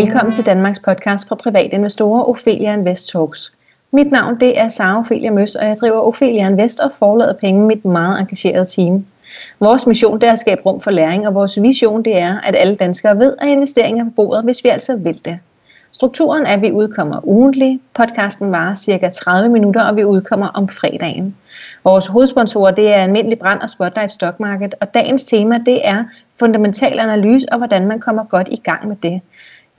Velkommen til Danmarks podcast for private investorer, Ophelia Invest Talks. Mit navn det er Sara Ophelia Møs, og jeg driver Ophelia Invest og forlader penge med et meget engageret team. Vores mission det er at skabe rum for læring, og vores vision det er, at alle danskere ved, at investeringer på bordet, hvis vi altså vil det. Strukturen er, at vi udkommer ugentlig. Podcasten varer cirka 30 minutter, og vi udkommer om fredagen. Vores hovedsponsorer det er Almindelig Brand og Spotlight Stock Market, og dagens tema det er fundamental analyse og hvordan man kommer godt i gang med det.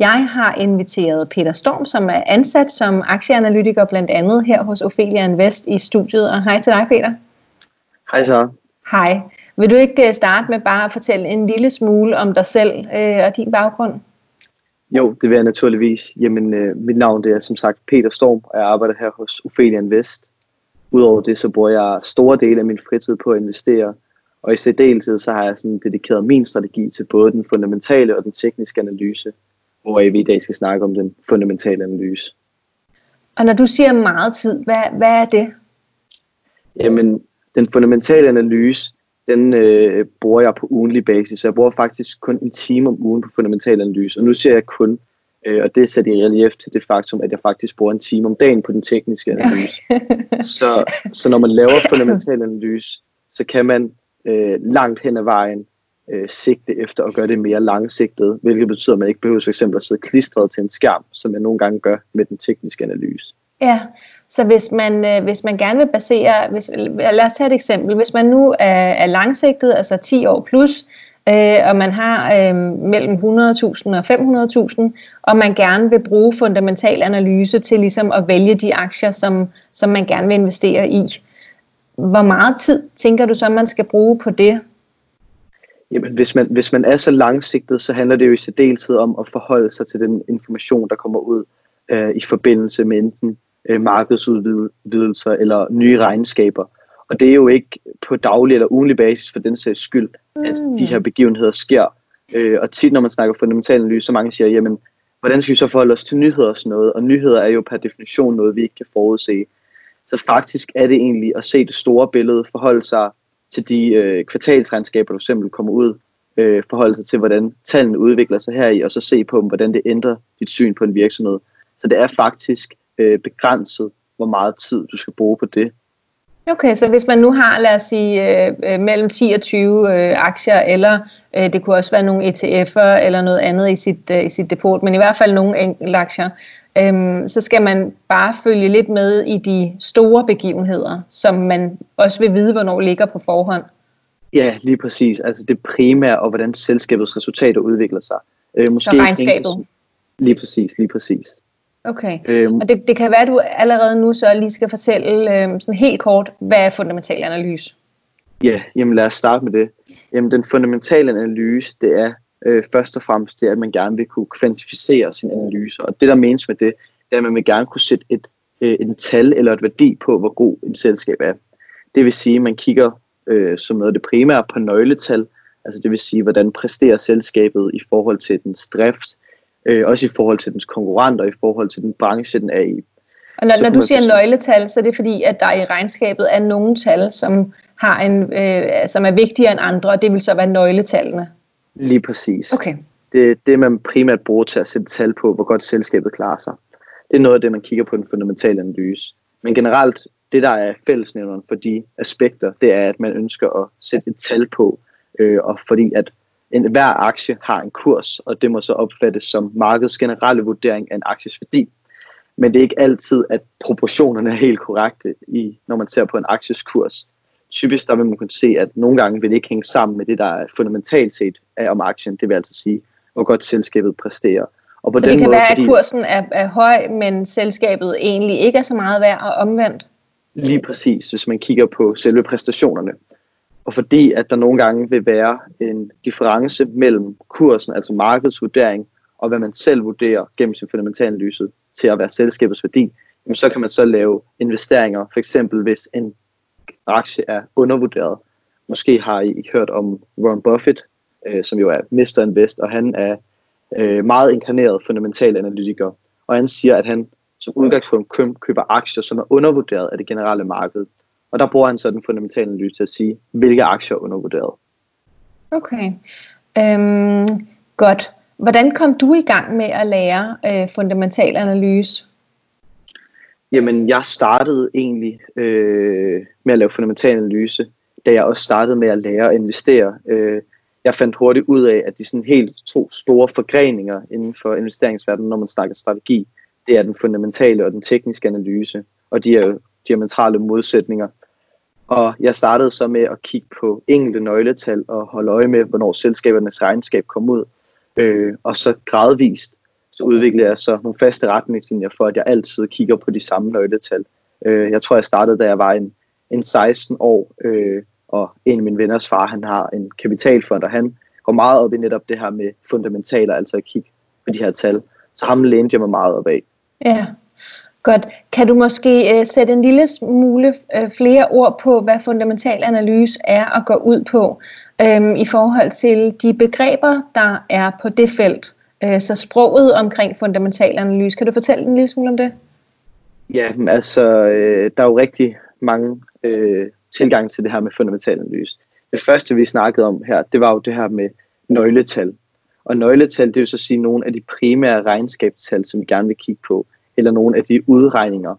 Jeg har inviteret Peter Storm, som er ansat som aktieanalytiker blandt andet her hos Ophelia Invest i studiet. Og hej til dig, Peter. Hej så. Hej. Vil du ikke øh, starte med bare at fortælle en lille smule om dig selv øh, og din baggrund? Jo, det vil jeg naturligvis. Jamen, øh, mit navn det er som sagt Peter Storm, og jeg arbejder her hos Ophelia Invest. Udover det, så bruger jeg store dele af min fritid på at investere, og i særdeleshed så har jeg sådan dedikeret min strategi til både den fundamentale og den tekniske analyse hvor vi i dag skal snakke om den fundamentale analyse. Og når du siger meget tid, hvad, hvad er det? Jamen, den fundamentale analyse, den øh, bruger jeg på ugenlig basis. Så jeg bruger faktisk kun en time om ugen på fundamental analyse. Og nu siger jeg kun, øh, og det sætter i relief til det faktum, at jeg faktisk bruger en time om dagen på den tekniske analyse. så, så når man laver fundamental analyse, så kan man øh, langt hen ad vejen øh, sigte efter at gøre det mere langsigtet, hvilket betyder, at man ikke behøver for eksempel at sidde klistret til en skærm, som jeg nogle gange gør med den tekniske analyse. Ja, så hvis man, øh, hvis man gerne vil basere, hvis, øh, lad os tage et eksempel, hvis man nu er, er langsigtet, altså 10 år plus, øh, og man har øh, mellem 100.000 og 500.000, og man gerne vil bruge fundamental analyse til ligesom at vælge de aktier, som, som man gerne vil investere i. Hvor meget tid tænker du så, man skal bruge på det? Jamen, hvis man, hvis man er så langsigtet, så handler det jo i særdeleshed om at forholde sig til den information, der kommer ud øh, i forbindelse med enten øh, markedsudvidelser eller nye regnskaber. Og det er jo ikke på daglig eller ugenlig basis for den sags skyld, at mm. de her begivenheder sker. Øh, og tit, når man snakker fundamental analyse, så mange siger, jamen, hvordan skal vi så forholde os til nyheder og sådan noget? Og nyheder er jo per definition noget, vi ikke kan forudse. Så faktisk er det egentlig at se det store billede, forholde sig til de øh, kvartalsregnskaber, for simpelthen kommer ud, øh, forholde sig til, hvordan tallene udvikler sig her i, og så se på, hvordan det ændrer dit syn på en virksomhed. Så det er faktisk øh, begrænset, hvor meget tid du skal bruge på det. Okay, så hvis man nu har, lad os sige, øh, øh mellem 10 og 20 øh, aktier, eller øh, det kunne også være nogle ETF'er eller noget andet i sit, øh, i sit depot, men i hvert fald nogle enkelte aktier, øhm, så skal man bare følge lidt med i de store begivenheder, som man også vil vide, hvornår ligger på forhånd. Ja, lige præcis. Altså det primære, og hvordan selskabets resultater udvikler sig. Øh, måske så regnskabet? Enkelt, lige præcis, lige præcis. Okay, øhm, og det, det kan være, at du allerede nu så lige skal fortælle øhm, sådan helt kort, hvad er fundamental analyse? Ja, jamen lad os starte med det. Jamen den fundamentale analyse, det er øh, først og fremmest det, at man gerne vil kunne kvantificere sin analyse. Og det, der menes med det, det er, at man vil gerne kunne sætte et, øh, en tal eller et værdi på, hvor god en selskab er. Det vil sige, at man kigger øh, som noget af det primære på nøgletal, altså det vil sige, hvordan præsterer selskabet i forhold til dens drift, øh, også i forhold til dens konkurrenter, i forhold til den branche, den er i. Og når, når du siger nøgletal, så er det fordi, at der i regnskabet er nogle tal, som, har en, øh, som er vigtigere end andre, og det vil så være nøgletallene. Lige præcis. Okay. Det er det, man primært bruger til at sætte tal på, hvor godt selskabet klarer sig. Det er noget af det, man kigger på den fundamentale analyse. Men generelt, det der er fællesnævneren for de aspekter, det er, at man ønsker at sætte et tal på, øh, og fordi at en, hver aktie har en kurs, og det må så opfattes som markedets generelle vurdering af en akties værdi. Men det er ikke altid, at proportionerne er helt korrekte, i, når man ser på en akties kurs typisk der vil man kunne se, at nogle gange vil det ikke hænge sammen med det, der er fundamentalt set af om aktien. Det vil altså sige, hvor godt selskabet præsterer. Og på så den det kan måde, være, fordi, at kursen er, er høj, men selskabet egentlig ikke er så meget værd og omvendt? Lige præcis, hvis man kigger på selve præstationerne. Og fordi at der nogle gange vil være en difference mellem kursen, altså markedsvurdering, og hvad man selv vurderer gennem sin fundamentalanalyse til at være selskabets værdi, så kan man så lave investeringer, for eksempel hvis en aktie er undervurderet. Måske har I hørt om Warren Buffett, øh, som jo er Mr. Invest, og han er øh, meget inkarneret fundamental analytiker. Og han siger, at han som udgangspunkt køber aktier, som er undervurderet af det generelle marked. Og der bruger han så den fundamentale analyse til at sige, hvilke aktier er undervurderet. Okay, øhm, godt. Hvordan kom du i gang med at lære øh, fundamental analyse? Jamen, jeg startede egentlig øh, med at lave fundamental analyse, da jeg også startede med at lære at investere. Øh, jeg fandt hurtigt ud af, at de sådan helt to store forgreninger inden for investeringsverdenen, når man snakker strategi, det er den fundamentale og den tekniske analyse, og de er jo diametrale modsætninger. Og jeg startede så med at kigge på enkelte nøgletal og holde øje med, hvornår selskabernes regnskab kom ud. Øh, og så gradvist så udviklede jeg så nogle faste retningslinjer for, at jeg altid kigger på de samme nøgletal. Øh, jeg tror, jeg startede, da jeg var en, en 16 år, øh, og en af mine venners far, han har en kapitalfond, og han går meget op i netop det her med fundamentaler, altså at kigge på de her tal. Så ham lænede jeg mig meget op af. Ja, godt. Kan du måske øh, sætte en lille smule øh, flere ord på, hvad fundamental analyse er og går ud på, øh, i forhold til de begreber, der er på det felt? Uh, så sproget omkring fundamental analyse. Kan du fortælle en lille smule om det? Ja, altså, øh, der er jo rigtig mange øh, tilgang til det her med fundamental analyse. Det første, vi snakkede om her, det var jo det her med nøgletal. Og nøgletal, det vil så sige nogle af de primære regnskabstal, som vi gerne vil kigge på, eller nogle af de udregninger.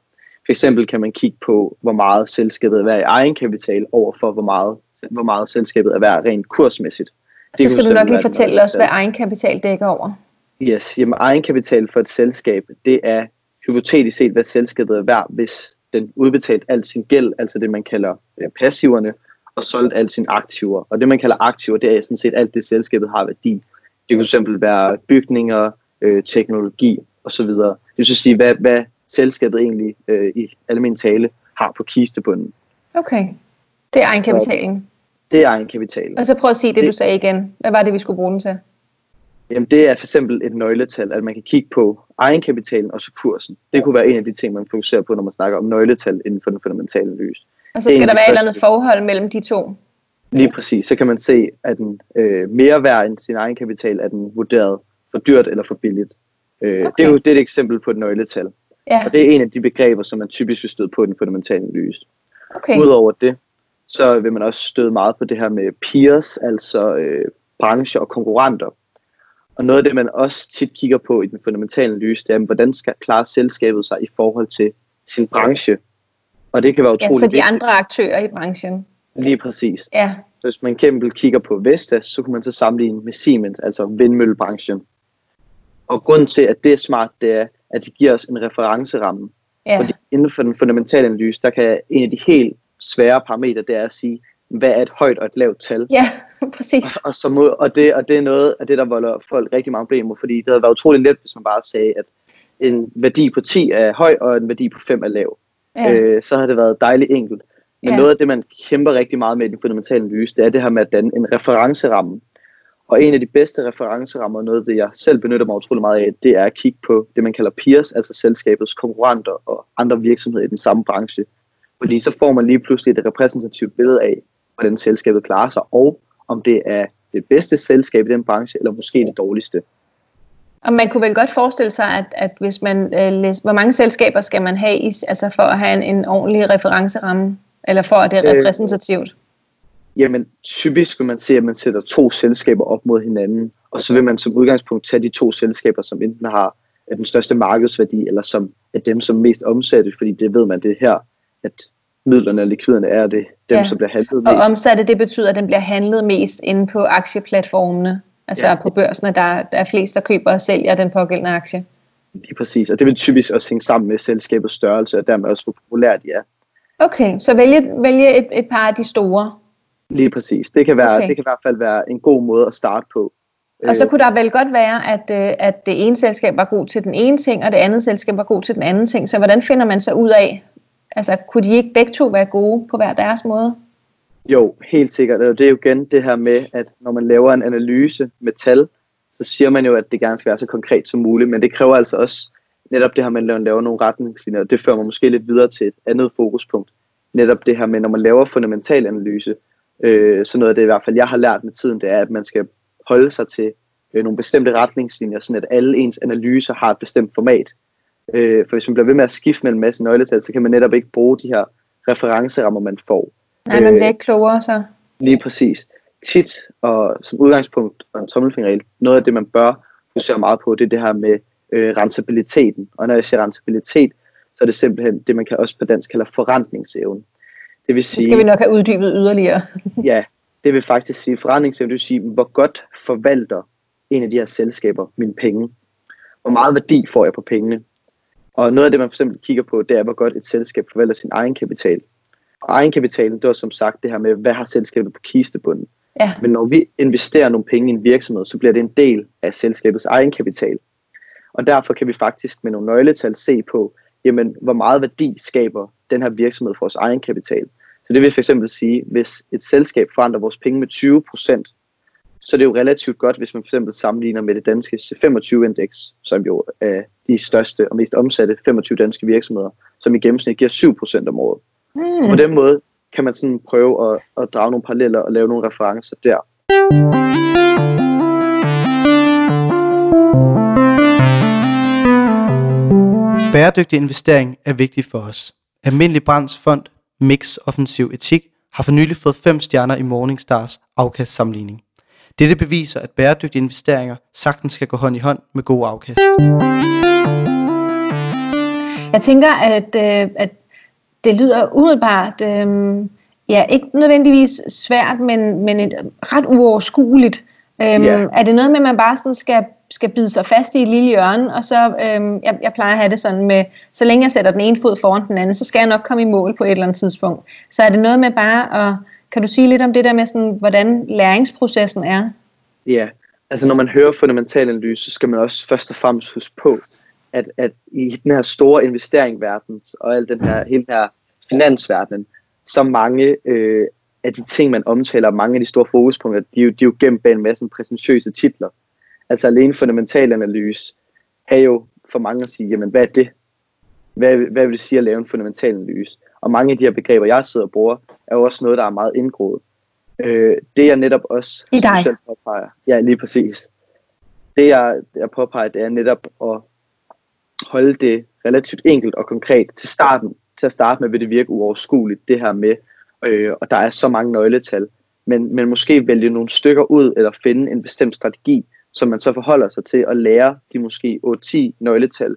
For eksempel kan man kigge på, hvor meget selskabet er værd i egenkapital, over for hvor meget, hvor meget selskabet er værd rent kursmæssigt. Det så skal du nok lige fortælle os, hvad egenkapital dækker over. Yes, jamen egenkapital for et selskab, det er hypotetisk set, hvad selskabet er værd, hvis den udbetalt al sin gæld, altså det man kalder øh, passiverne, og solgt al sine aktiver. Og det man kalder aktiver, det er sådan set alt det selskabet har værdi. Det kan fx være bygninger, øh, teknologi osv. Det vil så sige, hvad, hvad selskabet egentlig øh, i almindelig tale har på kistebunden. Okay, det er egenkapitalen. Det er egenkapitalen. Og så prøv at sige det, det, du sagde igen. Hvad var det, vi skulle bruge den til? Jamen det er for eksempel et nøgletal, at man kan kigge på egenkapitalen og så kursen. Det kunne være en af de ting, man fokuserer på, når man snakker om nøgletal inden for den fundamentale analyse. Og så skal der være et eller andet forhold mellem de to? Lige præcis. Så kan man se, at den øh, mere værd end sin egenkapital, er den vurderet for dyrt eller for billigt. Øh, okay. Det er jo det er et eksempel på et nøgletal. Ja. Og det er en af de begreber, som man typisk vil støde på i den fundamentale analyse. Okay. Udover det, så vil man også støde meget på det her med peers, altså øh, brancher og konkurrenter. Og noget af det, man også tit kigger på i den fundamentale analyse, det er, hvordan skal klare selskabet sig i forhold til sin branche. Og det kan være utroligt Ja, så de andre aktører i branchen. Lige præcis. Ja. Så hvis man eksempel kigger på Vestas, så kunne man så sammenligne med Siemens, altså vindmøllebranchen. Og grunden til, at det er smart, det er, at det giver os en referenceramme. Ja. Fordi inden for den fundamentale analyse, der kan en af de helt svære parametre, det er at sige, hvad er et højt og et lavt tal. Ja, præcis. Og, og, så må, og, det, og det er noget af det, der volder folk rigtig mange problemer, fordi det havde været utrolig let, hvis man bare sagde, at en værdi på 10 er høj, og en værdi på 5 er lav. Ja. Øh, så har det været dejligt enkelt. Men ja. noget af det, man kæmper rigtig meget med i den fundamentale analyse, det er det her med at danne en referenceramme. Og en af de bedste referencerammer, noget af det, jeg selv benytter mig utrolig meget af, det er at kigge på det, man kalder peers, altså selskabets konkurrenter og andre virksomheder i den samme branche. Fordi så får man lige pludselig et repræsentativt billede af, hvordan selskabet klarer sig, og om det er det bedste selskab i den branche, eller måske det dårligste. Og man kunne vel godt forestille sig, at, at hvis man øh, læser, hvor mange selskaber skal man have i, altså for at have en, en ordentlig referenceramme, eller for at det er øh, repræsentativt? Øh, jamen, typisk vil man se, at man sætter to selskaber op mod hinanden, og så vil man som udgangspunkt tage de to selskaber, som enten har den største markedsværdi, eller som er dem, som mest omsætter, fordi det ved man, det er her, at midlerne og likviderne er det dem, ja. som bliver handlet mest. Og omsatte, det betyder, at den bliver handlet mest inde på aktieplatformene, altså ja. på børsene, der, der er flest, der køber og sælger den pågældende aktie. Lige præcis, og det vil typisk også hænge sammen med selskabets størrelse, og dermed også hvor populært de er. Okay, så vælge, vælge et, et par af de store. Lige præcis. Det kan, være, okay. det kan i hvert fald være en god måde at starte på. Og så kunne der vel godt være, at, øh, at det ene selskab var god til den ene ting, og det andet selskab var god til den anden ting. Så hvordan finder man så ud af, Altså, kunne de ikke begge to være gode på hver deres måde? Jo, helt sikkert. Og det er jo igen det her med, at når man laver en analyse med tal, så siger man jo, at det gerne skal være så konkret som muligt, men det kræver altså også netop det her med, at man laver nogle retningslinjer, og det fører mig måske lidt videre til et andet fokuspunkt. Netop det her med, når man laver fundamental analyse, øh, så noget af det i hvert fald, jeg har lært med tiden, det er, at man skal holde sig til øh, nogle bestemte retningslinjer, sådan at alle ens analyser har et bestemt format. Øh, for hvis man bliver ved med at skifte mellem en masse nøgletal, så kan man netop ikke bruge de her referencerammer, man får. Nej, man bliver øh, ikke klogere så. Lige præcis. Tit og som udgangspunkt og en tommelfingerregel, noget af det, man bør fokuserer meget på, det er det her med øh, rentabiliteten. Og når jeg siger rentabilitet, så er det simpelthen det, man kan også på dansk kalder forretningsevne. Det vil sige, det skal vi nok have uddybet yderligere. ja, det vil faktisk sige, forretningsevne, det vil sige, hvor godt forvalter en af de her selskaber mine penge. Hvor meget værdi får jeg på pengene? Og noget af det, man for eksempel kigger på, det er, hvor godt et selskab forvalter sin egen kapital. Og egenkapitalen, det var som sagt det her med, hvad har selskabet på kistebunden? Ja. Men når vi investerer nogle penge i en virksomhed, så bliver det en del af selskabets egenkapital. Og derfor kan vi faktisk med nogle nøgletal se på, jamen, hvor meget værdi skaber den her virksomhed for vores egenkapital. Så det vil fx sige, hvis et selskab forandrer vores penge med 20 så det er jo relativt godt, hvis man fx sammenligner med det danske C25-indeks, som jo er de største og mest omsatte 25 danske virksomheder, som i gennemsnit giver 7% om året. Mm. På den måde kan man sådan prøve at, at drage nogle paralleller og lave nogle referencer der. Bæredygtig investering er vigtig for os. Almindelig Brands Fond Mix Offensiv Etik har for nylig fået 5 stjerner i Morningstars afkastsammenligning. Dette beviser, at bæredygtige investeringer sagtens skal gå hånd i hånd med god afkast. Jeg tænker, at, øh, at det lyder umiddelbart, øh, ja, ikke nødvendigvis svært, men, men et ret uoverskueligt. Øh, yeah. Er det noget med, at man bare sådan skal, skal bide sig fast i et lille hjørne, og så, øh, jeg, jeg plejer at have det sådan med, så længe jeg sætter den ene fod foran den anden, så skal jeg nok komme i mål på et eller andet tidspunkt. Så er det noget med bare at, kan du sige lidt om det der med sådan, hvordan læringsprocessen er? Ja, altså når man hører fundamental analyse, så skal man også først og fremmest huske på, at, at i den her store investeringsverden og al den her, hele den her finansverden, så mange øh, af de ting, man omtaler, mange af de store fokuspunkter, de er jo, de er jo gemt bag en masse præsentøse titler. Altså alene fundamental analyse er jo for mange at sige, jamen hvad er det? Hvad, hvad vil det sige at lave en fundamental analyse? Og mange af de her begreber, jeg sidder og bruger, er jo også noget, der er meget indgroet. Øh, det jeg netop også I dig. selv påpeger, ja lige præcis. Det jeg, jeg påpeger, det er netop at holde det relativt enkelt og konkret til starten. Til at starte med vil det virke uoverskueligt, det her med, øh, og der er så mange nøgletal. Men, men måske vælge nogle stykker ud, eller finde en bestemt strategi, som man så forholder sig til at lære de måske 8-10 nøgletal,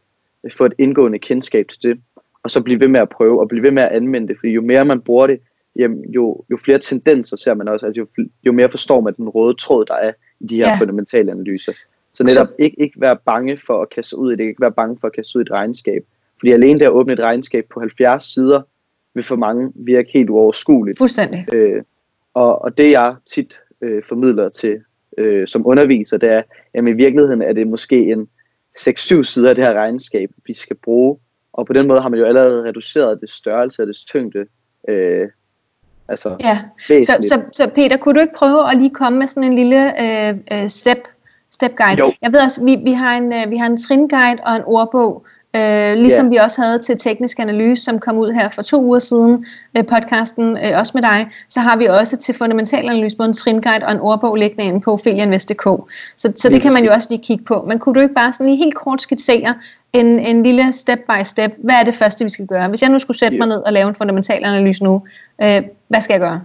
få et indgående kendskab til det, og så blive ved med at prøve, og blive ved med at anvende det, fordi jo mere man bruger det, jamen, jo, jo flere tendenser ser man også, altså jo, jo mere forstår man den røde tråd, der er i de her ja. fundamentale analyser. Så netop så... ikke, ikke være bange for at kaste ud i det, ikke være bange for at kaste ud i et regnskab. Fordi alene det at åbne et regnskab på 70 sider, vil for mange virke helt uoverskueligt. Fuldstændig. Øh, og, og det jeg tit øh, formidler til øh, som underviser, det er, at i virkeligheden er det måske en 6-7 sider af det her regnskab, vi skal bruge. Og på den måde har man jo allerede reduceret det størrelse og det tyngde øh, Altså, ja. så, så, så Peter, kunne du ikke prøve at lige komme med sådan en lille øh, øh, step, step guide? Jo. Jeg ved også, vi, vi, har en, øh, vi har en tringuide og en ordbog, Øh, ligesom yeah. vi også havde til teknisk analyse, som kom ud her for to uger siden, øh, podcasten, øh, også med dig, så har vi også til fundamental analyse både en tringuide og en ordbog liggende inde på ophelianvest.dk. Så, så det kan man jo også lige kigge på. Men kunne du ikke bare sådan lige helt kort skitsere en, en lille step by step, hvad er det første, vi skal gøre? Hvis jeg nu skulle sætte mig ned og lave en fundamental analyse nu, øh, hvad skal jeg gøre?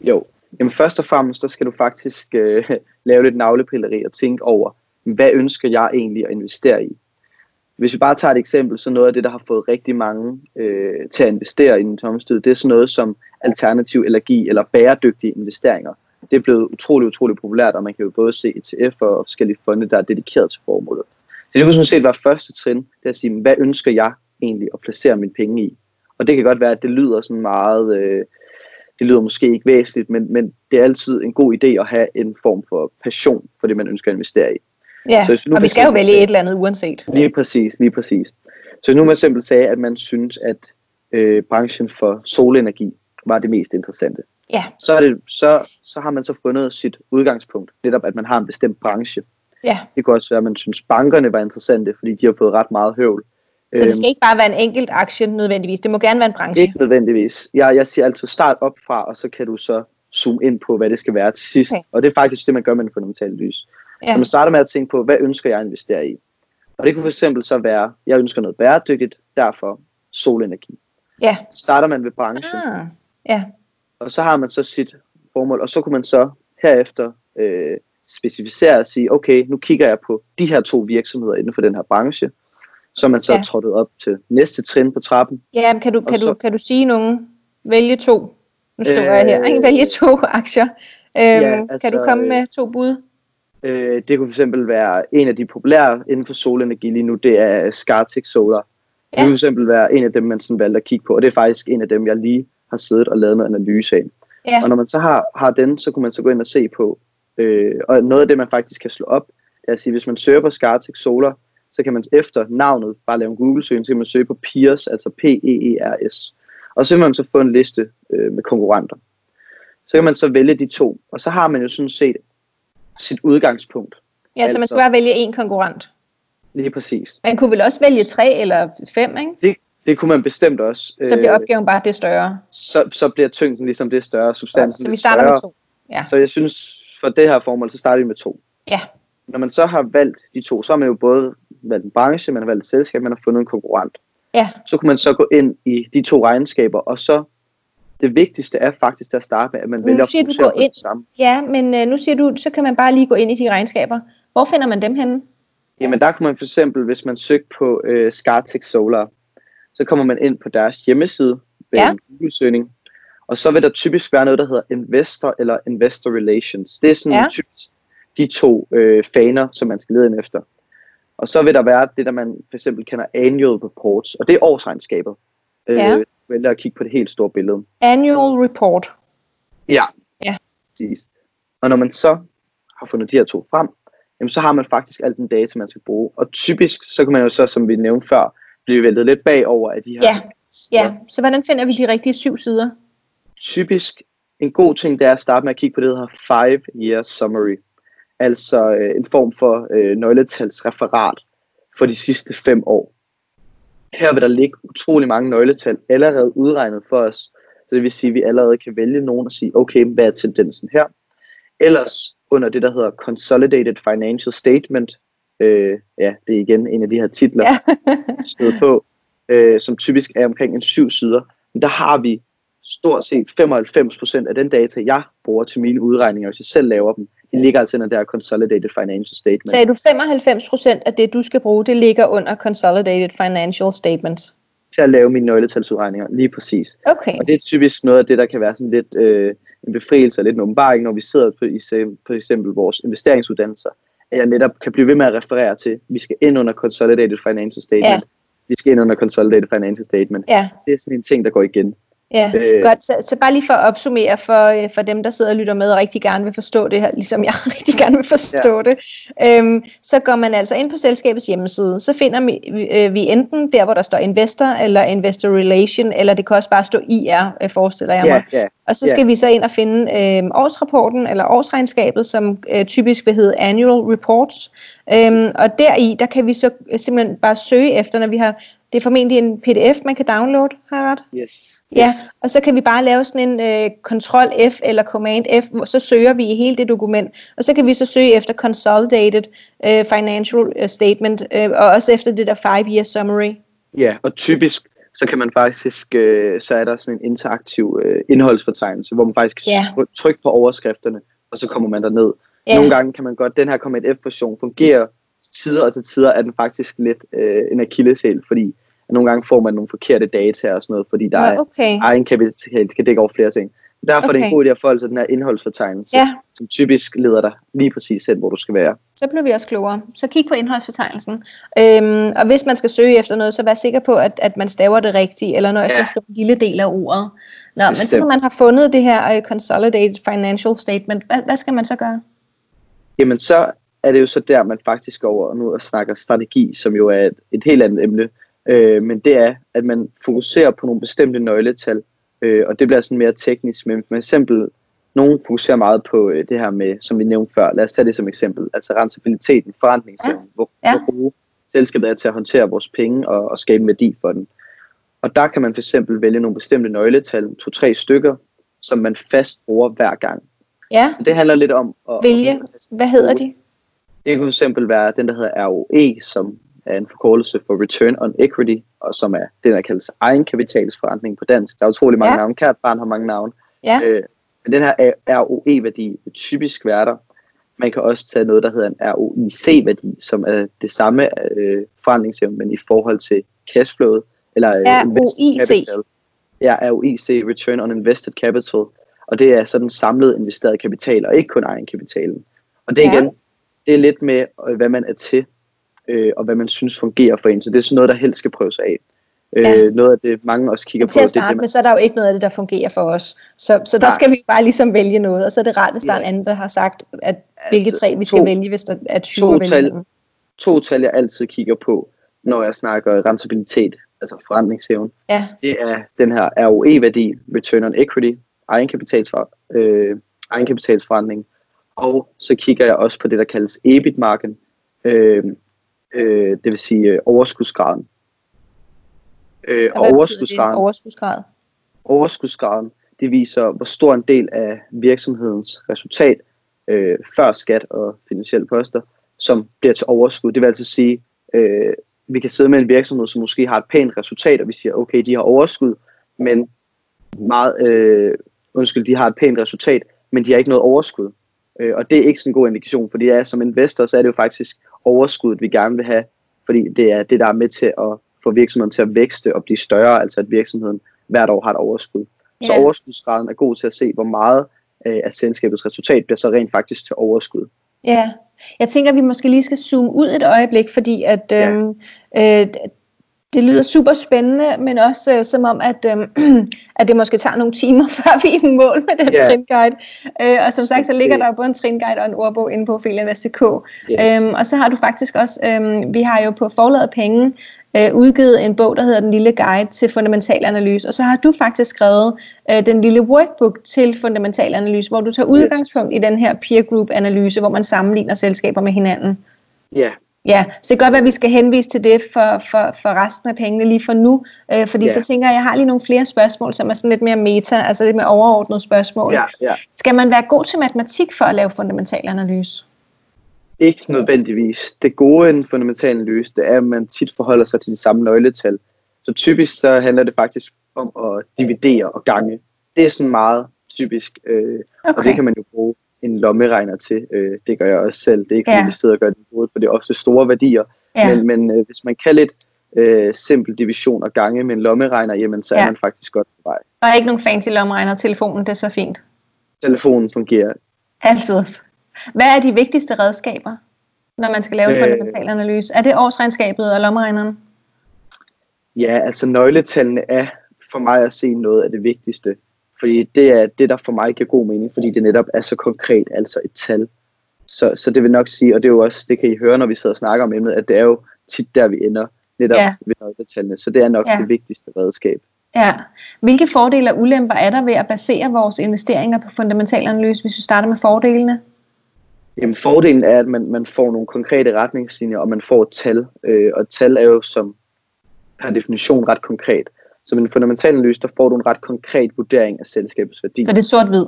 Jo, Jamen først og fremmest, så skal du faktisk øh, lave lidt navlepilleri og tænke over, hvad ønsker jeg egentlig at investere i? Hvis vi bare tager et eksempel, så noget af det, der har fået rigtig mange øh, til at investere i den tomme det er sådan noget som alternativ allergi eller bæredygtige investeringer. Det er blevet utrolig, utrolig populært, og man kan jo både se ETF og forskellige fonde, der er dedikeret til formålet. Så det kunne sådan set være første trin, det er at sige, hvad ønsker jeg egentlig at placere mine penge i? Og det kan godt være, at det lyder sådan meget, øh, det lyder måske ikke væsentligt, men, men det er altid en god idé at have en form for passion for det, man ønsker at investere i. Ja, så nu og vi skal jo vælge et eller andet uanset. Lige præcis, lige præcis. Så nu man simpelthen sagde, at man synes, at øh, branchen for solenergi var det mest interessante. Ja. Så, er det, så, så har man så fundet sit udgangspunkt, netop at man har en bestemt branche. Ja. Det kan også være, at man synes, bankerne var interessante, fordi de har fået ret meget høvl. Så det skal øhm, ikke bare være en enkelt aktie nødvendigvis, det må gerne være en branche? Ikke nødvendigvis. Jeg, jeg siger altid start op fra, og så kan du så zoome ind på, hvad det skal være til sidst. Okay. Og det er faktisk det, man gør med en fundamental lys. Ja. Så man starter med at tænke på, hvad ønsker jeg at investere i? Og det kunne for eksempel så være, jeg ønsker noget bæredygtigt, derfor solenergi. Ja. Starter man ved branchen. Ah. Ja. Og så har man så sit formål, og så kunne man så herefter øh, specificere og sige, okay, nu kigger jeg på de her to virksomheder inden for den her branche, så er man så Ja. trådt op til næste trin på trappen. Ja, men kan du, kan, så- du, kan du sige nogen? Vælge to. Nu skriver Øh, jeg her. Ikke? Vælge to aktier. Øhm, ja, kan altså, du komme øh, med to bud? Øh, det kunne fx være en af de populære inden for solenergi lige nu, det er Scartix Solar. Det Ja. kunne fx være en af dem, man sådan valgte at kigge på, og det er faktisk en af dem, jeg lige har siddet og lavet noget analyse af. Ja. Og når man så har, har den, så kunne man så gå ind og se på, øh, og noget af det, man faktisk kan slå op, det er at sige, hvis man søger på Scartix Solar, så kan man efter navnet bare lave en Google-søgning, så kan man søge på PEERS, altså P-E-E-R-S. Og så vil man så få en liste øh, med konkurrenter. Så kan man så vælge de to, og så har man jo sådan set sit udgangspunkt. Ja, så man altså- skal bare vælge en konkurrent. Lige præcis. Man kunne vel også vælge tre eller fem, ikke? Det, det kunne man bestemt også. Så bliver Øh, opgaven bare det større. så, så bliver tyngden ligesom det større, substansen Så vi starter større. med to. Ja. Så jeg synes, for det her formål, så starter vi med to. Ja. Når man så har valgt de to, så har man jo både valgt en branche, man har valgt et selskab, man har fundet en konkurrent. Ja. Så kunne man så gå ind i de to regnskaber, og så det vigtigste er faktisk at starte med, at man Nu vælger at siger du, fokusere gå på ind. det samme. Ja, men øh, nu siger du, så kan man bare lige gå ind i de regnskaber. Hvor finder man dem henne? Jamen der kunne man for eksempel, hvis man søgte på øh, Scartix Solar, så kommer man ind på deres hjemmeside ved Ja. en Google-søgning, og så vil der typisk være noget, der hedder Investor eller Investor Relations. Det er sådan Ja. typisk de to øh, faner, som man skal lede ind efter. Og så vil der være det, der man for eksempel kender annual reports, og det er årsregnskaber. Ja. Øh, vælger at kigge på det helt store billede. Annual report. Ja. Ja. Præcis. Og når man så har fundet de her to frem, jamen så har man faktisk al den data, man skal bruge. Og typisk, så kan man jo så, som vi nævnte før, blive væltet lidt bagover af de her. Ja. Ja, så hvordan finder vi de rigtige syv sider? Typisk en god ting, det er at starte med at kigge på det, der hedder Five Year Summary. Altså øh, en form for øh, nøgletalsreferat for de sidste fem år. Her vil der ligge utrolig mange nøgletal allerede udregnet for os. Så det vil sige, at vi allerede kan vælge nogen og sige, okay, hvad er tendensen her? Ellers under det, der hedder Consolidated Financial Statement, øh, ja, det er igen en af de her titler, Ja. på, øh, som typisk er omkring en syv sider. Men der har vi stort set 95% af den data, jeg bruger til mine udregninger, hvis jeg selv laver dem, de ligger altså under der Consolidated Financial Statement. Sagde du 95% af det, du skal bruge, det ligger under Consolidated Financial Statements? til at lave mine nøgletalsudregninger, lige præcis. Okay. Og det er typisk noget af det, der kan være sådan lidt øh, en befrielse og lidt en åbenbaring, når vi sidder på, i, på eksempel vores investeringsuddannelser, at jeg netop kan blive ved med at referere til, at vi skal ind under Consolidated Financial Statement. Ja. Vi skal ind under Consolidated Financial Statement. Ja, Det er sådan en ting, der går igen. Ja. Øh. godt. Så, så bare lige for at opsummere for, øh, for dem, der sidder og lytter med og rigtig gerne vil forstå det her, ligesom jeg rigtig gerne vil forstå ja. det. Øhm, så går man altså ind på selskabets hjemmeside, så finder vi, øh, vi enten der, hvor der står investor eller investor relation, eller det kan også bare stå IR, øh, forestiller jeg mig. Ja, ja. Og så Ja. skal vi så ind og finde øh, årsrapporten eller årsregnskabet, som øh, typisk vil hedde annual reports. Øhm, og deri, der kan vi så øh, simpelthen bare søge efter, når vi har, det er formentlig en pdf, man kan downloade, har jeg ret? Yes. Ja, og så kan vi bare lave sådan en øh, F eller Command F, hvor så søger vi i hele det dokument, og så kan vi så søge efter Consolidated øh, Financial øh, Statement, øh, og også efter det der 5-year summary. Ja, og typisk så kan man faktisk, øh, så er der sådan en interaktiv øh, indholdsfortegnelse, hvor man faktisk kan Ja. trykke på overskrifterne, og så kommer man derned. Ja. Nogle gange kan man godt, den her Command F-version fungerer tider og til tider er den faktisk lidt øh, en akilleshæl, fordi nogle gange får man nogle forkerte data og sådan noget, fordi der er okay. egen kapital kan dække over flere ting. Derfor er det Okay. en god idé at forholde sig den her indholdsfortegnelse, Ja. som typisk leder dig lige præcis hen, hvor du skal være. Så bliver vi også klogere. Så kig på indholdsfortegnelsen. Øhm, og hvis man skal søge efter noget, så vær sikker på, at, at man staver det rigtigt, eller når jeg skal Ja. skrive en lille del af ordet. Nå, men så Bestemt. når man har fundet det her uh, Consolidated Financial Statement, hvad, hvad skal man så gøre? jamen så er det jo så der, man faktisk går over nu og snakker strategi, som jo er et, et helt andet emne. Øh, men det er, at man fokuserer på nogle bestemte nøgletal, øh, og det bliver sådan mere teknisk. Men for eksempel, nogen fokuserer meget på øh, det her med, som vi nævnte før, lad os tage det som eksempel, altså rentabiliteten, forretningsevnen, hvor, Ja. hvor gode selskabet er til at håndtere vores penge og, og skabe værdi for den. Og der kan man for eksempel vælge nogle bestemte nøgletal, to-tre stykker, som man fast bruger hver gang. Ja, Så det handler lidt om at Vælge. hvad hedder de? det kan fx være den, der hedder ROE, som er en forkortelse for Return on Equity, og som er det, der kaldes egenkapitalsforretning på dansk. Der er utrolig mange Ja. ja. navne. Kært barn har mange navne. Ja. Øh, men den her ROE-værdi vil typisk være der, Man kan også tage noget, der hedder en ROIC-værdi, som er det samme øh, forandringsevne, men i forhold til cashflowet. Eller øh, ROIC? Ja, ROIC, Return on Invested Capital. Og det er sådan samlet investeret kapital, og ikke kun egenkapitalen. Og det er igen, det er lidt med, øh, hvad man er til, øh, og hvad man synes fungerer for en. Så det er sådan noget, der helst skal prøves af. Ja. Øh, noget af det, mange også kigger på. Til at starte det, det, man... med, så er der jo ikke noget af det, der fungerer for os. Så, så der Nej. skal vi bare ligesom vælge noget, og så er det rart, hvis ja. der er en anden, der har sagt, at hvilke altså, tre vi skal to, vælge, hvis der er 20 to tal, to tal, jeg altid kigger på, når jeg snakker rentabilitet, altså forretningshævn, ja. det er den her ROE-værdi, Return on Equity, egenkapitalsfor, øh, egenkapitalsforretning, og så kigger jeg også på det, der kaldes EBIT-marken, øh, øh, det vil sige øh, overskudsgraden. Øh, og overskudsgraden, overskudsgrad? Overskudsgraden, det viser, hvor stor en del af virksomhedens resultat, øh, før skat og finansielle poster, som bliver til overskud. Det vil altså sige, øh, vi kan sidde med en virksomhed, som måske har et pænt resultat, og vi siger, okay, de har overskud, men meget, øh, undskyld, de har et pænt resultat, men de har ikke noget overskud. Øh, og det er ikke sådan en god indikation, fordi ja, som investor, så er det jo faktisk overskuddet, vi gerne vil have, fordi det er det, der er med til at få virksomheden til at vækste og blive større, altså at virksomheden hvert år har et overskud. Ja. Så overskudsgraden er god til at se, hvor meget øh, af selskabets resultat bliver så rent faktisk til overskud. Ja, jeg tænker, at vi måske lige skal zoome ud et øjeblik, fordi at ja. øhm, øh, det lyder super spændende, men også øh, som om, at, øh, at det måske tager nogle timer, før vi er i mål med den yeah. tringuide. Øh, og som sagt, så ligger der jo både en tringuide og en ordbog inde på filianvest.dk. Yes. Øhm, og så har du faktisk også, øh, vi har jo på forladet penge øh, udgivet en bog, der hedder Den lille guide til fundamental analyse. Og så har du faktisk skrevet øh, den lille workbook til fundamental analyse, hvor du tager udgangspunkt yes. i den her peer group analyse, hvor man sammenligner selskaber med hinanden. Ja, yeah. Ja, så det kan godt være, at vi skal henvise til det for, for, for resten af pengene lige for nu, øh, fordi ja. så tænker jeg, at jeg har lige nogle flere spørgsmål, som er sådan lidt mere meta, altså lidt mere overordnede spørgsmål. Ja, ja. Skal man være god til matematik for at lave fundamental analyse? Ikke nødvendigvis. Det gode i en fundamental analyse, det er, at man tit forholder sig til de samme nøgletal. Så typisk så handler det faktisk om at dividere og gange. Det er sådan meget typisk, øh, okay. og det kan man jo bruge en lommeregner til. Øh, det gør jeg også selv. Det er ikke ja. fordi, sidder og gør det i for det er ofte store værdier. Ja. Men, men øh, hvis man kan lidt øh, simpel division og gange med en lommeregner, jamen så ja. er man faktisk godt på vej. Der er ikke nogen fancy lommeregner. Telefonen, det er så fint. Telefonen fungerer. Altid. Hvad er de vigtigste redskaber, når man skal lave en øh, fundamental analyse? Er det årsregnskabet og lommeregneren? Ja, altså nøgletallene er for mig at se noget af det vigtigste. Fordi det er det, der for mig giver god mening, fordi det netop er så konkret, altså et tal. Så, så det vil nok sige, og det er jo også, det kan I høre, når vi sidder og snakker om emnet, at det er jo tit der, vi ender, netop ja. ved nøgletallene. Så det er nok ja. det vigtigste redskab. Ja. Hvilke fordele og ulemper er der ved at basere vores investeringer på fundamental analyse, hvis vi starter med fordelene? Jamen fordelen er, at man, man får nogle konkrete retningslinjer, og man får et tal. Øh, og et tal er jo som per definition ret konkret. Som en fundamental analyse, der får du en ret konkret vurdering af selskabets værdi. Så det er sort-hvid?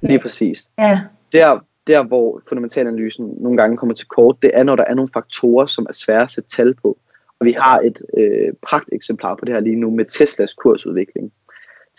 Lige præcis. Ja. Der, der, hvor fundamentalanalysen nogle gange kommer til kort, det er, når der er nogle faktorer, som er svære at sætte tal på. Og vi har et øh, pragteksemplar på det her lige nu med Teslas kursudvikling.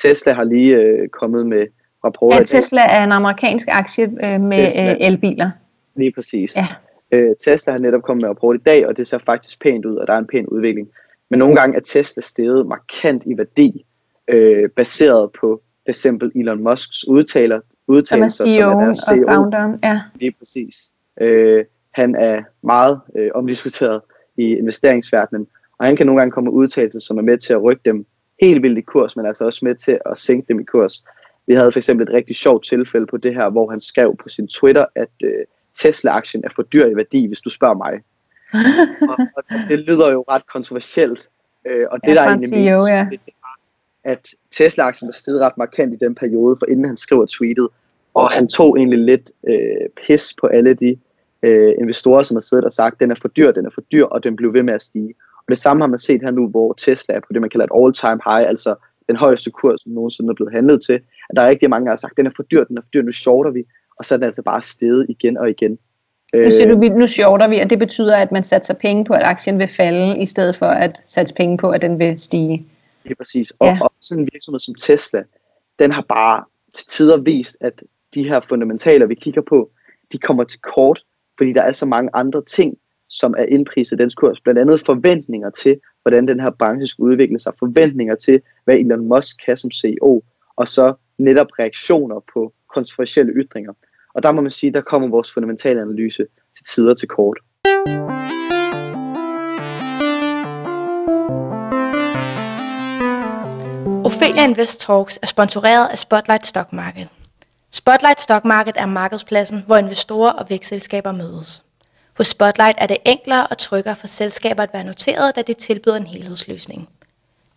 Tesla har lige øh, kommet med rapporter. Ja, Tesla er en amerikansk aktie øh, med Tesla. øh, elbiler. Lige præcis. Ja. Øh, Tesla har netop kommet med rapport i dag, og det ser faktisk pænt ud, og der er en pæn udvikling. Men nogle gange er Tesla steget markant i værdi, øh, baseret på for eksempel Elon Musks udtaler, udtalelser, som er CEO, som er CEO og founder. Ja. Lige præcis. Øh, han er meget øh, omdiskuteret i investeringsverdenen, og han kan nogle gange komme med udtalelser, som er med til at rykke dem helt vildt i kurs, men altså også med til at sænke dem i kurs. Vi havde for eksempel et rigtig sjovt tilfælde på det her, hvor han skrev på sin Twitter, at øh, Tesla-aktien er for dyr i værdi, hvis du spørger mig. Og, og det lyder jo ret kontroversielt. Øh, og det, ja, der er egentlig CEO, ja. det, at Tesla-aktien var steget ret markant i den periode, for inden han skriver tweetet. Og han tog egentlig lidt øh, pis på alle de øh, investorer, som har siddet og sagt, den er for dyr, den er for dyr, og den blev ved med at stige. Og det samme har man set her nu, hvor Tesla er på det, man kalder et all-time high, altså den højeste kurs, som nogensinde er blevet handlet til. At der er rigtig mange, der har sagt, den er for dyr, den er for dyr, nu shorter vi. Og så er den altså bare steget igen og igen. Nu siger du, nu shorter vi, og det betyder, at man satser penge på, at aktien vil falde, i stedet for at satse penge på, at den vil stige. Det er præcis. Og, ja. og sådan en virksomhed som Tesla, den har bare til tider vist, at de her fundamentaler, vi kigger på, de kommer til kort, fordi der er så mange andre ting, som er indpriset i dens kurs. Blandt andet forventninger til, hvordan den her branche skal udvikle sig, forventninger til, hvad Elon Musk kan som CEO, og så netop reaktioner på kontroversielle ytringer. Og der må man sige, der kommer vores fundamentale analyse til tider til kort. Ophelia Invest Talks er sponsoreret af Spotlight Stock Market. Spotlight Stock Market er markedspladsen, hvor investorer og vækstselskaber mødes. Hos Spotlight er det enklere og tryggere for selskaber at være noteret, da det tilbyder en helhedsløsning.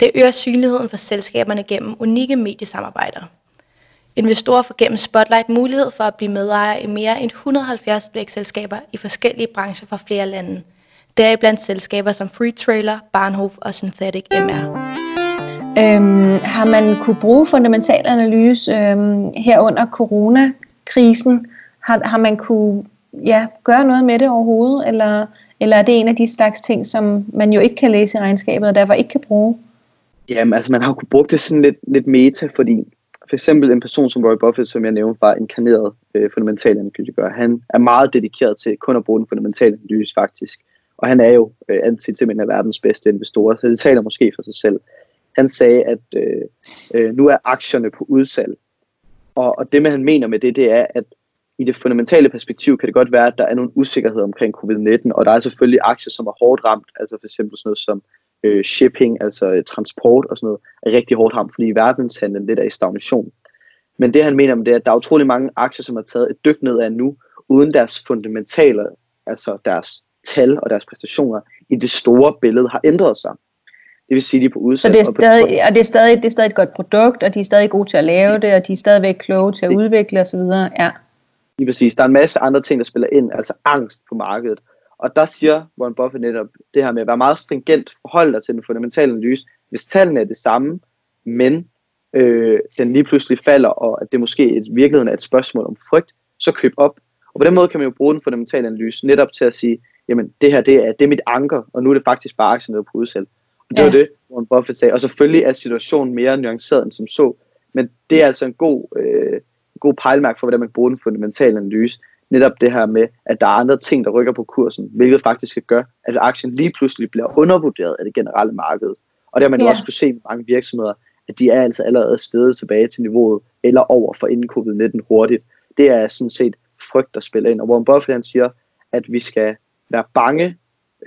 Det øger synligheden for selskaberne gennem unikke mediesamarbejder. Investorer får gennem Spotlight mulighed for at blive medejer i mere end 170 vækstselskaber i forskellige brancher fra flere lande. Deriblandt selskaber som Free Trailer, Barnhof og Synthetic MR. Øhm, har man kunne bruge fundamental analyse øhm, her under coronakrisen? Har, har man kunne ja, gøre noget med det overhovedet? Eller, eller er det en af de slags ting, som man jo ikke kan læse i regnskabet, og derfor ikke kan bruge? Jamen, altså man har kunne bruge det sådan lidt, lidt meta, fordi for eksempel en person som Roy Buffett, som jeg nævnte, var inkarneret øh, fundamental analytiker. Han er meget dedikeret til kun at bruge den fundamentale analyse faktisk. Og han er jo øh, anset til af verdens bedste investorer, så det taler måske for sig selv. Han sagde, at øh, øh, nu er aktierne på udsalg. Og, og det, man han mener med det, det er, at i det fundamentale perspektiv kan det godt være, at der er nogle usikkerheder omkring covid-19, og der er selvfølgelig aktier, som er hårdt ramt, altså for eksempel sådan noget som øh, shipping, altså øh, transport og sådan noget, er rigtig hårdt ramt, fordi verdenshandlen lidt er i stagnation. Men det han mener med det er, at der er utrolig mange aktier, som har taget et dyk nedad nu, uden deres fundamentale, altså deres tal og deres præstationer i det store billede har ændret sig. Det vil sige, de er på udsalg. Så det er, stadig, og det er, stadig, det er stadig et godt produkt, og de er stadig gode til at lave det, og de er stadigvæk kloge til at udvikle osv. Ja. Lige præcis. Der er en masse andre ting, der spiller ind, altså angst på markedet. Og der siger Warren Buffett netop det her med at være meget stringent, forholde dig til den fundamentale analyse. Hvis tallene er det samme, men øh, den lige pludselig falder, og at det måske i virkeligheden er et spørgsmål om frygt, så køb op. Og på den måde kan man jo bruge den fundamentale analyse netop til at sige, jamen det her det er, det er mit anker, og nu er det faktisk bare aktier på udsalg. Og det ja. var det, Warren Buffett sagde. Og selvfølgelig er situationen mere nuanceret end som så, men det er altså en god, øh, god pejlmærk for, hvordan man bruger den fundamentale analyse. Netop det her med, at der er andre ting, der rykker på kursen, hvilket faktisk kan gøre, at aktien lige pludselig bliver undervurderet af det generelle marked. Og det har man ja. jo også kunne se med mange virksomheder, at de er altså allerede stedet tilbage til niveauet, eller over for inden covid-19 hurtigt. Det er sådan set frygt, der spiller ind. Og Warren Buffett han siger, at vi skal være bange,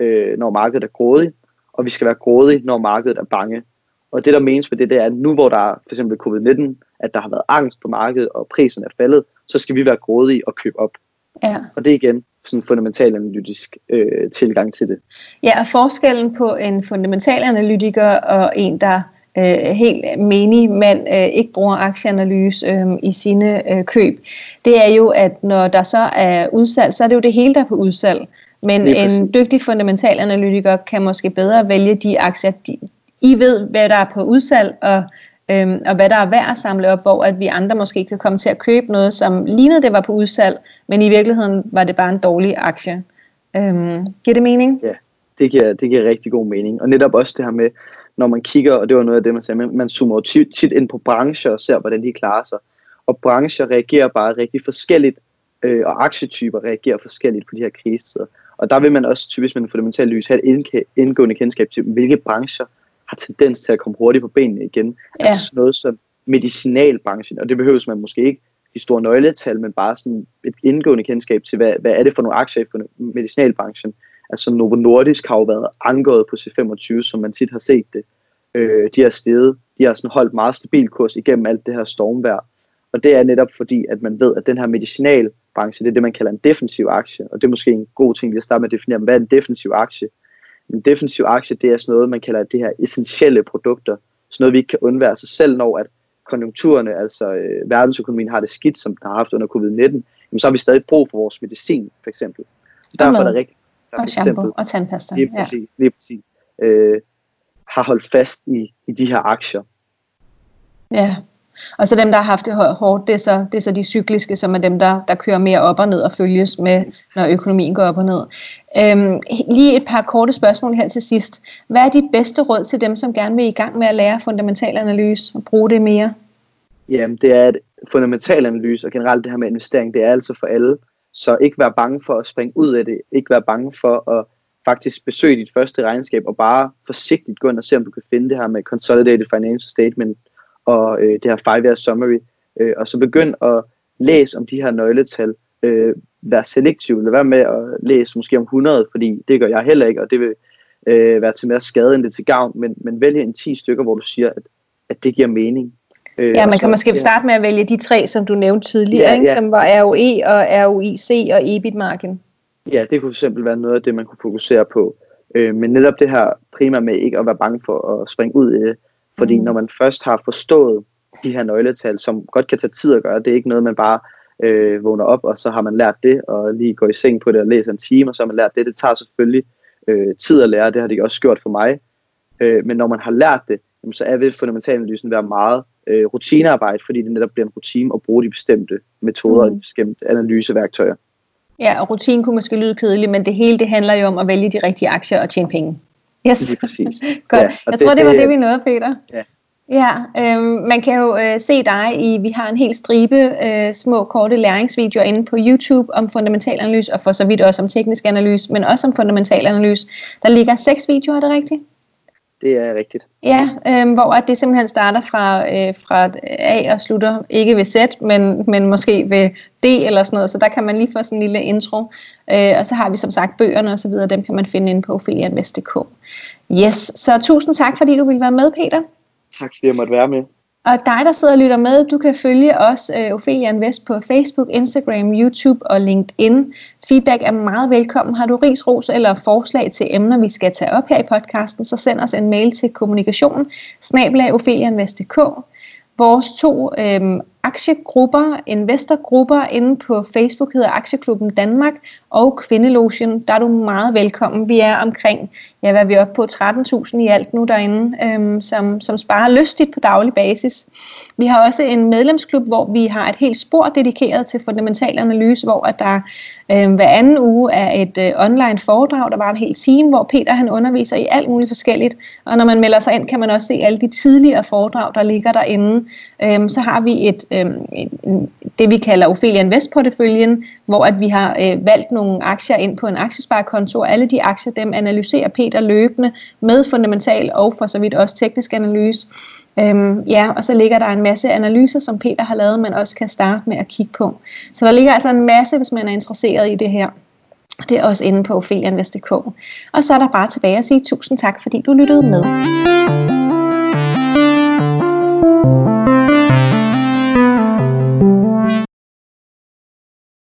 øh, når markedet er grådigt, og vi skal være grådige, når markedet er bange. Og det, der menes med det, det er, at nu hvor der er for eksempel covid-19, at der har været angst på markedet, og prisen er faldet, så skal vi være grådige og købe op. Ja. Og det er igen sådan en fundamental analytisk øh, tilgang til det. Ja, og forskellen på en fundamental analytiker og en, der øh, helt menig mand øh, ikke bruger aktieanalyse øh, i sine øh, køb, det er jo, at når der så er udsalg, så er det jo det hele, der er på udsalg. Men en dygtig fundamental analytiker kan måske bedre vælge de aktier, de, I ved, hvad der er på udsalg, og, øhm, og hvad der er værd at samle op, hvor at vi andre måske kan komme til at købe noget, som lignede det var på udsalg, men i virkeligheden var det bare en dårlig aktie. Øhm, giver det mening? Ja, det giver, det giver rigtig god mening. Og netop også det her med, når man kigger, og det var noget af det, man sagde, man, man zoomer tit, tit ind på brancher og ser, hvordan de klarer sig. Og brancher reagerer bare rigtig forskelligt, øh, og aktietyper reagerer forskelligt på de her krisetider. Og der vil man også typisk med en fundamental lys have et indgående kendskab til, hvilke brancher har tendens til at komme hurtigt på benene igen. Ja. Altså sådan noget som medicinalbranchen, og det behøves man måske ikke de store nøgletal, men bare sådan et indgående kendskab til, hvad, hvad er det for nogle aktier i medicinalbranchen. Altså Novo Nordisk har jo været angået på C25, som man tit har set det. Øh, de har steget, de har sådan holdt meget stabil kurs igennem alt det her stormvejr. Og det er netop fordi, at man ved, at den her medicinalbranche, det er det, man kalder en defensiv aktie. Og det er måske en god ting lige at starte med at definere, hvad er en defensiv aktie? En defensiv aktie, det er sådan noget, man kalder det her essentielle produkter. Sådan noget, vi ikke kan undvære sig selv, når at konjunkturerne, altså øh, verdensøkonomien har det skidt, som den har haft under covid-19, jamen, så har vi stadig brug for vores medicin, for eksempel. Så derfor er der rigtig... Der og shampoo eksempel, og tandpasta. Lige præcis, ja. lige præcis. Øh, har holdt fast i, i de her aktier. Ja, og så dem, der har haft det hårdt, det er så, det er så de cykliske, som er dem, der, der kører mere op og ned og følges med, når økonomien går op og ned. Øhm, lige et par korte spørgsmål her til sidst. Hvad er dit bedste råd til dem, som gerne vil i gang med at lære fundamental analyse og bruge det mere? Jamen, det er et fundamental analyse, og generelt det her med investering, det er altså for alle. Så ikke være bange for at springe ud af det, ikke være bange for at faktisk besøge dit første regnskab, og bare forsigtigt gå ind og se, om du kan finde det her med Consolidated Financial Statement og øh, det her five year summary, øh, og så begynd at læse om de her nøgletal, øh, vær selektiv, lad være med at læse måske om 100, fordi det gør jeg heller ikke, og det vil øh, være til mere skade end det til gavn, men, men vælge en 10 stykker, hvor du siger, at, at det giver mening. Øh, ja, man kan måske ja. starte med at vælge de tre, som du nævnte tidligere, ja, ikke? Ja. som var ROE og ROIC og EBIT margin. Ja, det kunne fx være noget af det, man kunne fokusere på. Øh, men netop det her primært med ikke at være bange for at springe ud det, fordi mm. når man først har forstået de her nøgletal, som godt kan tage tid at gøre, det er ikke noget, man bare øh, vågner op, og så har man lært det, og lige går i seng på det og læser en time, og så har man lært det. Det tager selvfølgelig øh, tid at lære, det har det også gjort for mig. Øh, men når man har lært det, jamen, så er ved fundamentalanalysen være meget øh, rutinearbejde, fordi det netop bliver en rutine at bruge de bestemte metoder mm. og de bestemte analyseværktøjer. Ja, og rutinen kunne måske lyde kedelig, men det hele det handler jo om at vælge de rigtige aktier og tjene penge. Yes. Det er præcis. Godt. Ja, jeg det, tror, det var det, vi nåede, Peter. Ja. Ja, øh, man kan jo øh, se dig i, vi har en hel stribe øh, små korte læringsvideoer inde på YouTube om fundamental analyse, og for så vidt også om teknisk analyse, men også om fundamental analyse. Der ligger seks videoer, er det rigtigt? Det er rigtigt. Ja, øh, hvor at det simpelthen starter fra, øh, fra A og slutter ikke ved Z, men, men måske ved D eller sådan noget, så der kan man lige få sådan en lille intro. Øh, og så har vi som sagt bøgerne og så videre, dem kan man finde inde på filianvest.dk. Yes, så tusind tak, fordi du ville være med, Peter. Tak fordi jeg måtte være med. Og dig, der sidder og lytter med, du kan følge os, uh, Ophelia Invest, på Facebook, Instagram, YouTube og LinkedIn. Feedback er meget velkommen. Har du ris, ros eller forslag til emner, vi skal tage op her i podcasten, så send os en mail til kommunikation Vores to øhm, aktiegrupper, investorgrupper inde på Facebook hedder Aktieklubben Danmark og Kvindelogien, Der er du meget velkommen. Vi er omkring, ja hvad er vi oppe på, 13.000 i alt nu derinde, øhm, som, som sparer lystigt på daglig basis. Vi har også en medlemsklub, hvor vi har et helt spor dedikeret til fundamental analyse, hvor at der øh, hver anden uge er et øh, online foredrag. Der var en hel time, hvor Peter han underviser i alt muligt forskelligt. Og når man melder sig ind, kan man også se alle de tidligere foredrag, der ligger derinde. Øh, så har vi et, øh, det, vi kalder Ophelian Invest porteføljen, hvor at vi har øh, valgt nogle aktier ind på en aktiesparekonto, og alle de aktier, dem analyserer Peter løbende med fundamental og for så vidt også teknisk analyse. Øhm, ja, og så ligger der en masse analyser, som Peter har lavet, man også kan starte med at kigge på. Så der ligger altså en masse, hvis man er interesseret i det her. Det er også inde på ofelianvest.dk. Og så er der bare tilbage at sige tusind tak, fordi du lyttede med. thank you